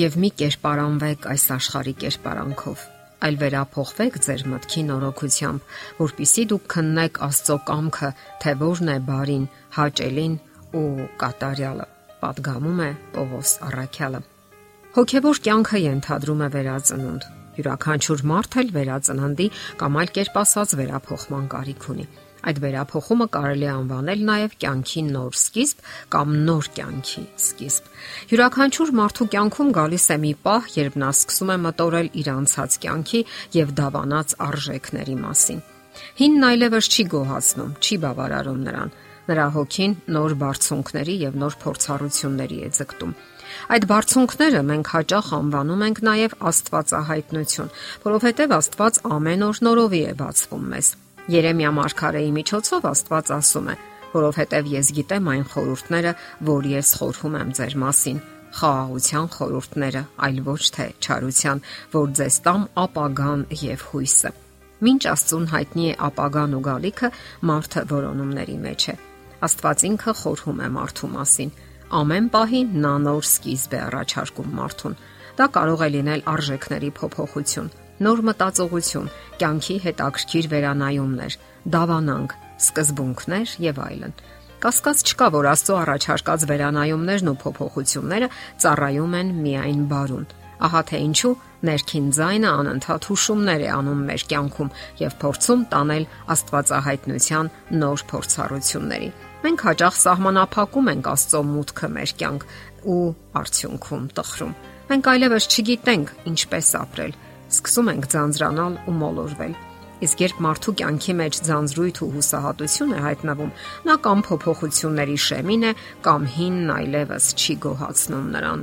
եւ մի կերպարանվեք այս աշխարհի կերպարանքով, այլ վերափոխվեք ձեր մտքի նորոգությամբ, որpիսի դուք քննեք Աստծո կամքը, թե որն է բարին, հաճելին ու կատարյալը։ Պատգամում է Պողոս Առաքյալը։ Հոգևոր կյանքը ենթադրում է վերածնունդ։ Յուրաքանչյուր մարդ էլ վերածննդի կամ այլ կերպ ասած վերափոխման կարիք ունի։ Այդ վերափոխումը կարելի է անվանել նաև կյանքի նոր սկիզբ կամ նոր կյանքի սկիզբ։ Յուրաքանչյուր մարդու կյանքում գալիս է մի պահ, երբ նա սկսում է մտորել իր անցած կյանքի եւ դավանած արժեքների մասին։ Հինն այլևս չի գոհացնում, չի բավարարում նրան։ Նրա հոգին նոր բարձունքների եւ նոր փորձառությունների է ձգտում։ Այդ բարձունքները մենք հաճախ անվանում ենք նաև Աստվածահայտնություն, որովհետև Աստված ամեն օր նորովի է բացվում մեզ։ Երեմիա մարգարեի միջոցով Աստված ասում է. որովհետև ես գիտեմ այն խորհուրդները, որ ես խորհում եմ ձեր մասին, խաղաղության խորհուրդները, այլ ոչ թե չարության, որ ձեզ տամ ապագան եւ հույսը։ Մինչ Աստծուն հայտնի է ապագան ու գալիքը, մարդը որոնումների մեջ է։ Աստված ինքը խորհում է մարդու մասին։ Ամեն պահի նա նոր սկիզբ է առաջարկում մարդուն։ Դա կարող է լինել արժեքների փոփոխություն, նոր մտածողություն, կյանքի հետաքրքիր վերանայումներ, դավանանք, սկզբունքներ եւ այլն։ Կասկած չկա, որ Աստծո առաջարկած վերանայումներն ու փոփոխությունները ծառայում են միայն բարուն։ Ահա թե ինչու ներքին ձայնը անընդհատ հուշումներ է անում մեր կյանքում եւ փորձում տանել Աստվածահայտնության նոր փորձառությունների։ Մենք հաճախ սահմանափակում ենք Աստծո մուտքը մեր կյանք ու արդյունքում տխրում։ Մենք այլևս չգիտենք ինչպես ապրել սկսում ենք ձանձրանալ ու մոլորվել։ Իսկ երբ մարդու կյանքի մեջ ձանձրույթ ու հուսահատություն է հայտնվում, նա կամ փոփոխությունների շեմին է, կամ հինն այլևս չի գոհացնում նրան։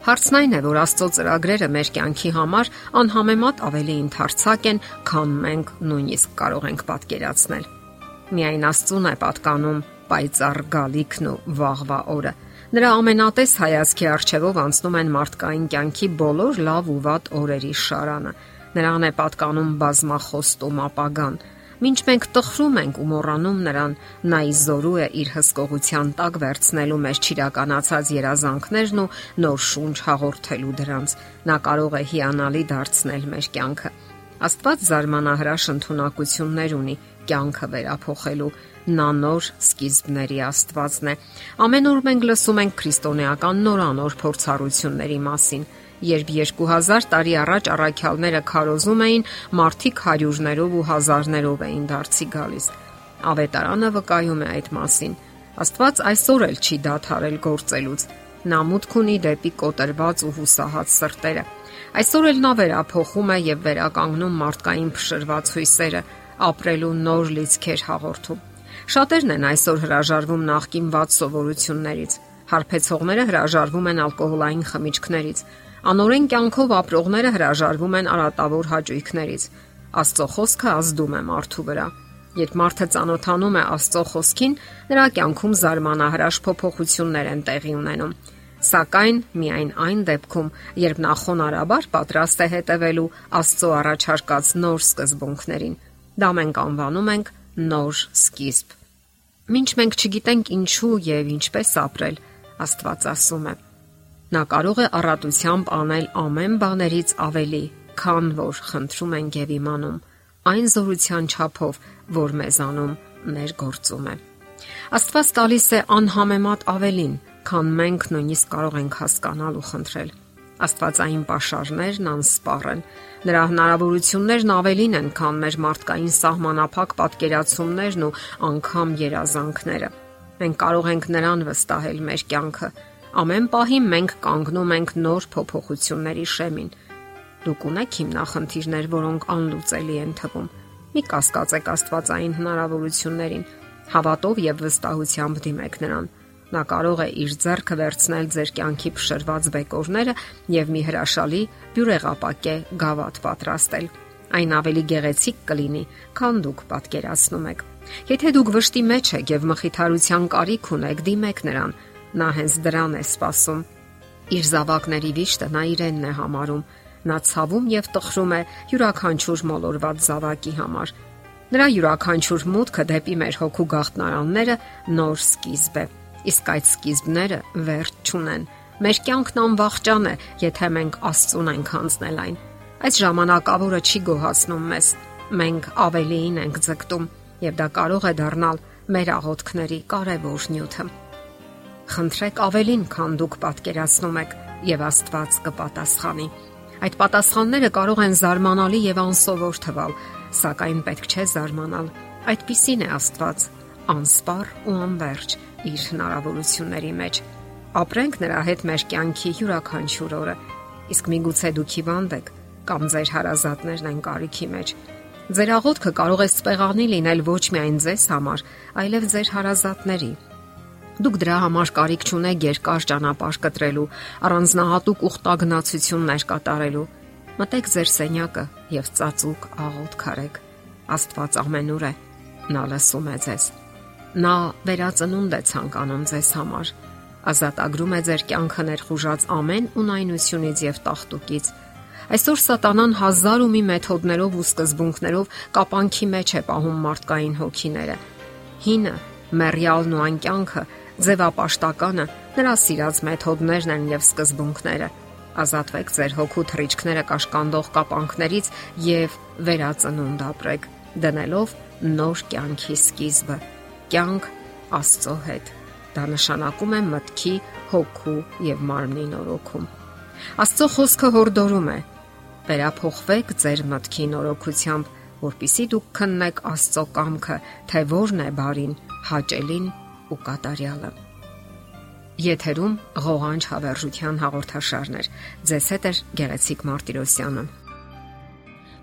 Հարցն այն է, որ Աստծո ծրագրերը մեր կյանքի համար անհամեմատ ավելի ընդարձակ են, քան մենք նույնիսկ կարող ենք պատկերացնել։ Միայն Աստծուն է պատկանում պայծառ գալիքն ու վաղվա օրը Նրա ամենատես հայացքի արչևով անցնում են մարդկային կյանքի բոլոր լավ ու վատ օրերի շարանը։ Նրան է պատկանում բազմախոստում ապագան։ Մինչ մենք տխրում ենք ու մոռանում նրան, նա իզորու է իր հսկողության տակ վերցնելու մեր ճիրականացած երազանքներն ու նոր շունչ հաղորդելու դրանց։ Նա կարող է հիանալի դարձնել մեր կյանքը։ Աստված զարմանահրաշ ընտունակություններ ունի կյանքը վերափոխելու Նա նոր սկիզբների Աստվածն է։ Ամեն օր մենք լսում ենք քրիստոնեական նորանոր փորձառությունների մասին։ Երբ 2000 տարի առաջ առաքյալները քարոզում էին, մարդիկ հարյուրներով ու հազարներով էին դարձի գալիս։ Ավետարանը վկայում է այդ մասին։ Աստված այսօր էլ չի դադարել գործելուց։ Նա մուտք ունի դեպի կոտրված ու հուսահատ սրտերը։ Այսօր էլ նա վերափոխում է եւ վերականգնում մարդկային փշրված հույսերը, ապրելու նոր լիցքեր հաղորդում։ Շատերն են այսօր հրաժարվում նախկին ված սովորություններից։ Հարբեցողները հրաժարվում են ալկոհոլային խմիչքներից։ Անորեն կյանքով ապրողները հրաժարվում են արատավոր հաճույքներից։ Աստծո խոսքը ազդում է մարդու վրա։ Երբ մարդը ճանոթանում է Աստծո խոսքին, նրա կյանքում զարմանահրաշ փոփոխություններ են տեղի ունենում։ Սակայն միայն այն դեպքում, երբ նա խոնարհաբար պատրաստ է հետևելու Աստծո առաջարկած նոր սկզբունքներին։ Դա մենք անվանում ենք նոր սկիզբ։ Մինչ մենք չգիտենք ինչու եւ ինչպես ապրել, Աստված ասում է. Նա կարող է առատությամբ անել ամեն բաներից ավելի, քան որ խնդրում ենք եւ իմանում, այն զորության չափով, որ մեզանում ներգործում է։ Աստված տալիս է անհամեմատ ավելին, քան մենք նույնիսկ կարող ենք հասկանալ ու խնդրել։ Աստվածային pašարներն անսպառ են։ Նրա հնարավորություններն ավելին են, քան մեր մարդկային սահմանափակ պատկերացումներն ու անգամ երազանքները։ Մենք կարող ենք նրան վստահել մեր կյանքը։ Ամեն պահի մենք կանգնում ենք նոր փոփոխությունների շեմին։ Դուք ունեք հիմնախնդիրներ, որոնք անլուծելի են թվում։ Մի կասկածեք Աստվածային հնարավորություններին։ Հավատով եւ վստահությամբ դիմեք նրան Նա կարող է իր ձեռքը վերցնել ձեր կյանքի փշրված բեկորները եւ մի հրաշալի բյուրեղապակե գավաթ պատրաստել։ Այն ավելի գեղեցիկ կլինի, քան դուք պատկերացնում եք։ Եթե դուք վշտի մեջ եք եւ մխիթարության կարիք ունեք, դիմեք նրան։ Նա հենց դրան է սպասում։ Իր զավակների վիշտը նա իրենն է համարում։ Նա ցավում եւ տխրում է յուրաքանչյուր մոլորված զավակի համար։ Նրա յուրաքանչյուր մուտքը դեպի մեր հոգու գաղտնարանները նոր սկիզբ է իսկ այդ սկիզբները վերջ չունեն։ Մեր կյանքն անվախճան է, եթե մենք Աստծուն ենք հանձնել այն։ Այս ժամանակավորը չի գոհացնում մեզ։ Մենք ավելիին ենք ձգտում, եւ դա կարող է դառնալ մեր աղոթքների կարևոր նյութը։ Խնդրեք ավելին, քան դուք պատկերացնում եք, եւ Աստված կպատասխանի։ Այդ պատասխանները կարող են զարմանալի եւ անսովոր թվալ, սակայն պետք չէ զարմանալ։ Այդպիսին է Աստված, անսպար ու անverջ իր հնարավորությունների մեջ։ Ապրենք նրա հետ մեր կյանքի յուրաքանչյուր օրը։ Իսկ միգուցե դուք հիվանդ եք կամ ձեր հարազատներն են կարիքի մեջ։ Ձեր աղոթքը կարող է սպեղանի լինել ոչ միայն ձեզ համար, այլև ձեր հարազատների։ Դուք դրա համար կարիք չունեք երկար ճանապարհ կտրելու, առանձնահատուկ ուխտագնացություններ կատարելու։ Մտեք ձեր սենյակը եւ ծածուկ աղոթք արեք։ Աստված ամենուր է։ Նա լսում է ձեզ։ Նա վերածնունդ է ցանկանում ձեզ համար։ Ազատագրում է ձեր կյանքը ներխուժած ամեն ունայնությունից եւ տախտուկից Այսօր սատանան հազար ու մի մեթոդներով ու սկզբունքներով կապանքի մեջ է պահում մարդկային հոգիները։ Հինը, մեռյալն ու անկյանքը, ձևապաշտականը նրա սիրած մեթոդներն են եւ սկզբունքները։ Ազատվեք ձեր հոգու թռիչքները կաշկանդող կապանքներից եւ վերածնունդ ապրեք, դնելով նոր կյանքի սկիզբը։ Կյանք Աստծո հետ։ Դա նշանակում է մտքի, հոգու եւ մարմնի նորոգում։ Աստծո խոսքը հորդորում է. Վերափոխվեք ձեր մտքի նորոգությամբ, որpիսի դուք քննեք Աստծո կամքը, թե որն է բարին, հաճելին ու կատարյալը։ Եթերում ղողանջ հավերժության հաղորդաշարներ։ Ձեզ հետ է Գեղեցիկ Մարտիրոսյանը։